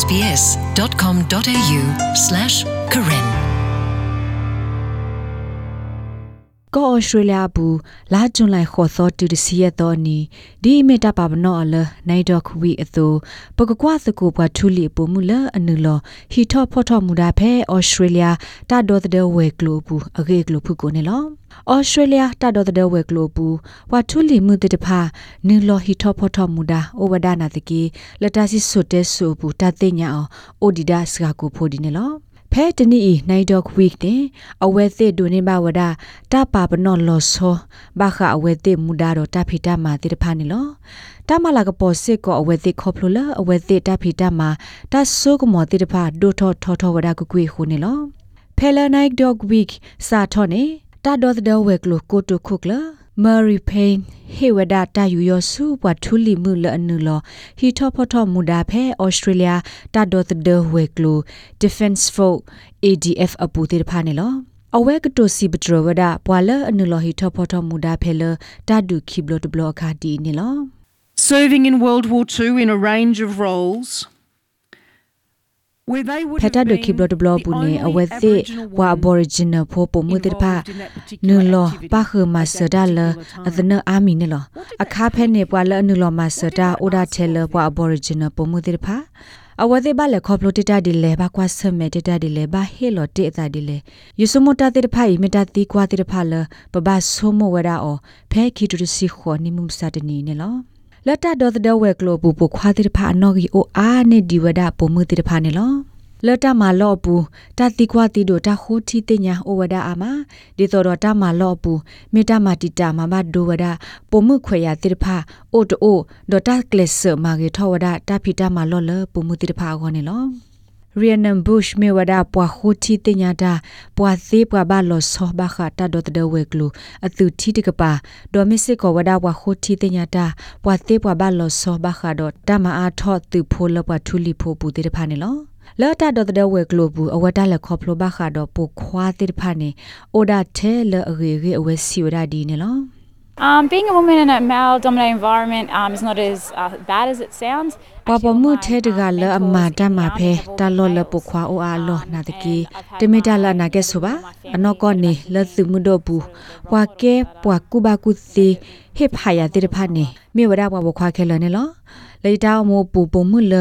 sbs.com.au/karen ကောဩစတြေးလျဘူးလာကျွန်လိုက်ခေါ်သောတူတစီရတော့နီဒီမေတာပါဘနောအလနိုင်တော့ခွေအသူပကကွာစကိုပွားထူလီပုံမူလအနုလဟီထော့ဖော့ထော့မူတာဖဲဩစတြေးလျတာဒေါ်တဲ့ဝဲကလိုဘူးအဂေကလိုဖုကိုနေလော ဩစတြေးလျတာဒေါ်တဲ့ဝဲကလိုဘူးဝါထူလီမှုတတဖာနုလဟီထော့ဖော့ထော့မူတာဩဝဒနာတကီလတစီဆွတ်တဲ့ဆူဘူးတသိညာအောင်အိုဒီဒါစကကိုဖိုဒီနေလောဖဲတနီနိုင်ဒေါခွိကတဲ့အဝဲသစ်ဒုန်နေဘဝဒတပါပနောလောဆောဘာခအဝဲသစ်မူဒါတော့တဖိတမာတိတဖာနေလောတမလာကပေါ်စစ်ကောအဝဲသစ်ခေါပလိုလာအဝဲသစ်တဖိတမာတဆုကမောတိတဖာဒိုထောထောထောဝဒကုကွေခုနေလောဖဲလာနိုင်ဒေါဝိကစာထောနေ တာဒေါ်ဒဝဲကလိုကိုတုခုကလာ Mary Payne ဟေဝဒတာယူယောစုပွားထူလီမှုလအနုလဟီထောဖထောမူဒါဖဲ Australia တာဒေါ်ဒဝဲကလို Defense Force ADF အပူတေဖာနေလောအဝဲကတိုစီပထရဝဒပွာလအနုလဟီထောဖထောမူဒါဖဲလတာဒုခိဘလတဘလအခါဒီနေလော Serving in World War II in a range of roles ဖက်တာဒိုခိဘလဒဘလဘူးနေအဝဲသိဝါ aboriginal ဖိုးပုံမှုတဲ့ဖာနူလောပါခမဆဒါလအဒနအာမီနေလောအခါဖဲနေပွာလနူလောမဆဒါအိုဒါတဲလပွာ aboriginal ပုံမှုတဲ့ဖာအဝဲသေးပါလေခေါပလိုတတဒီလေဘာကွာဆမဲတတဒီလေဘာဟေလောတေတာဒီလေယူစမတာတေဖိုင်မတာတီကွာတေဖာလပပဆိုမဝရာအောဖဲခီတူစီခေါနိမှုစတနီနေလော လတ်တဒေါ်ဒဝဲကလိုပူပခွာတိဖာနောဂီအိုအာနေဒီဝဒပုံမှုတိဖာနေလောလတ်တမလော့ပူတတိကွာတိတို့တခိုးတီတညာအိုဝဒအာမဒီတော်တော်တမလော့ပူမေတ္တမတိတာမမဒိုဝဒပုံမှုခွေရတိဖာအိုတိုဒေါ်တာကလစ်ဆမာဂေထောဝဒတဖိတမလော့လပုံမှုတိဖာခေါနေလော Rhiannon Bush me wada pwa khoti tinya da pwa the pwa ba lo so ba kha ta do de we klu atu thi de pa domestic ko wada pwa khoti tinya da pwa the pwa ba lo so ba kha do ta ma a tho tu pho lo pwa thu li pho pu de pha ne lo လော်တာဒေါ်တဲ့ဝဲကလိုဘူးအဝတာလက်ခေါပလိုဘခါတော့ပိုခွာတိဖာနေအိုဒါတဲလအရေရေအဝဲစီဝဒါဒီနေလော Um, being a woman in a male dominated environment um, is not as uh, bad as it sounds. ပပမှုထဲတကလအမတာမဖဲတလောလပခွာအိုအားလောနာတကီတမီတလာနာကဲဆိုပါအနောကနေလသမှုတော့ဘူးပွာကဲပွာကုဘကုစီဟေဖာယာတိတဖာနေမြေဝရဘဝခွာခဲလနေလောလေတာမောပူပုံမှုလ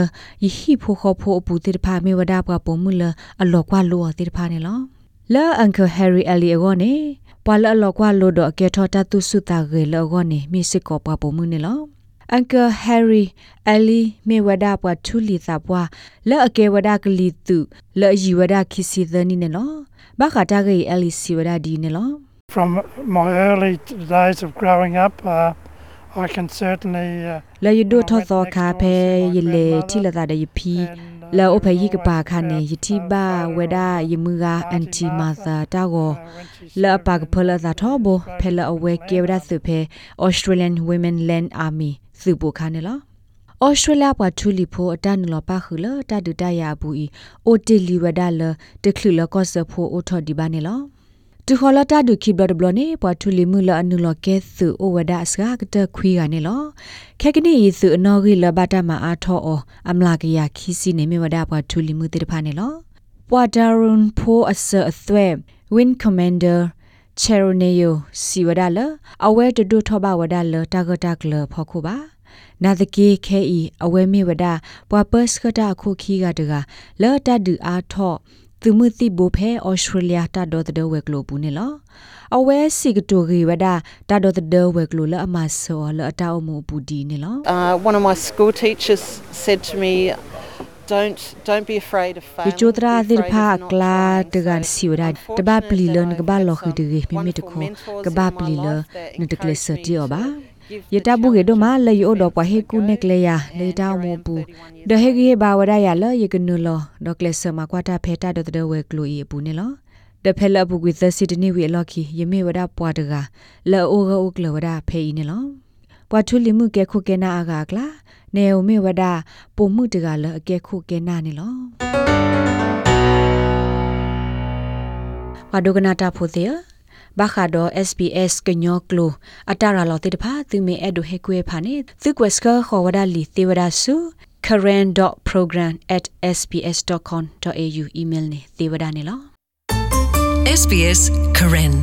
ယဟိဖိုခေါဖိုပူတိတဖာမြေဝဒဘပုံမှုလအလောကွာလောတိတဖာနေလော လာအန်ကယ်ဟယ်ရီအလီအကောနေပွာလအလောကွာလောဒအကေထောတတုစုတာဂေလောကောနေမိစစ်ကောပပုံမှုနေလော Uncle Harry Ali Mewada pwa thuli sa pwa la ake wada kli tu la yi wada khisi thani ne lo ba kha ta ge Ali si wada di ne lo From my early days of growing up, uh, I can certainly. Uh, လာယဒိုထောသောခါဖဲယလေတိလတာ de phi လာအဖယိကပါခါနေယတိဘာဝဒယမှုကအန်တီမာသာတာကိုလာပါကဖလာသာထောဘဖဲလာအဝဲကေဝဒစုဖဲ Australian Women Land Army စုပခါနေလားဩစတြေးလျပွားထူလီဖိုအတန်လောပါခလတဒတရဘူးဤအိုတီလီဝဒါလတခလလကောဆဖိုအိုထော်ဒီဘာနေလော တူခေါ်လာတာဒုခိဘလဘလနေပွားထူလီမှုလအနုလကဲစုအိုဝဒါစကာကတခွေးကနေလောခက်ကနီယေစုအနော်ဂီလဘတာမအားထောအောအမလာကရခီစီနေမြဝဒါပွားထူလီမှုတေတဖာနေလောပွာဒါရွန်ဖိုအဆအသွဲ Win Commander Cheroneyo Siwadala အဝဲတဒုထောဘဝဒါလတာဂတာကလဖောခုပါနာတကေခဲဤအဝဲမေဝဒပွာပစကတာခုခီကတကလောတဒူအားထော့ သူမှုတိဘိုဖဲဩစတြေးလျတာဒေါ်တဲ့ဝဲကလိုဘူးနေလောအဝဲစီကတူရီဝဒတာဒေါ်တဲ့ဝဲကလိုလအမဆောလအတောက်မှုပူဒီနေလော Uh, one of my school teachers said to me, "Don't don't be afraid of failure." ဒီချိုဒရာဒီဖာကလာတကန်စီဝဒတဘပလီလနကဘလောခဒီမိမိတခုကဘပလီလနတကလစတီယောပါ ယတပုကေဒမလေယောဒပဟေကုနကလေယာလေတောင်းမပူဒဟေဂေဘာဝဒရလယကနုလောဒကလစမကွာတာဖေတာဒတဲ့ဝဲကလိုဤပူနေလောတဖဲလပုကွေသစီတနေဝေလော်ခီယမေဝဒပွားတကလောအိုဂအိုကလဝဒဖေဤနေလောပွားထူလီမှုကဲခုကဲနာအာကကလာနေုံမေဝဒပုံမှုတကလအကဲခုကဲနာနေလောဝါဒုကနာတာဖိုသေး ဘာခါဒေါ် SBS ကညောကလိုအတရာလောတေတဖာသူမေအဒိုဟေကွေဖာနေသူကွက်စကခေါ်ဝဒါလီသေဝဒါဆူ karen.program@sbs.com.au email နေသေဝဒါနေလော SBS Karen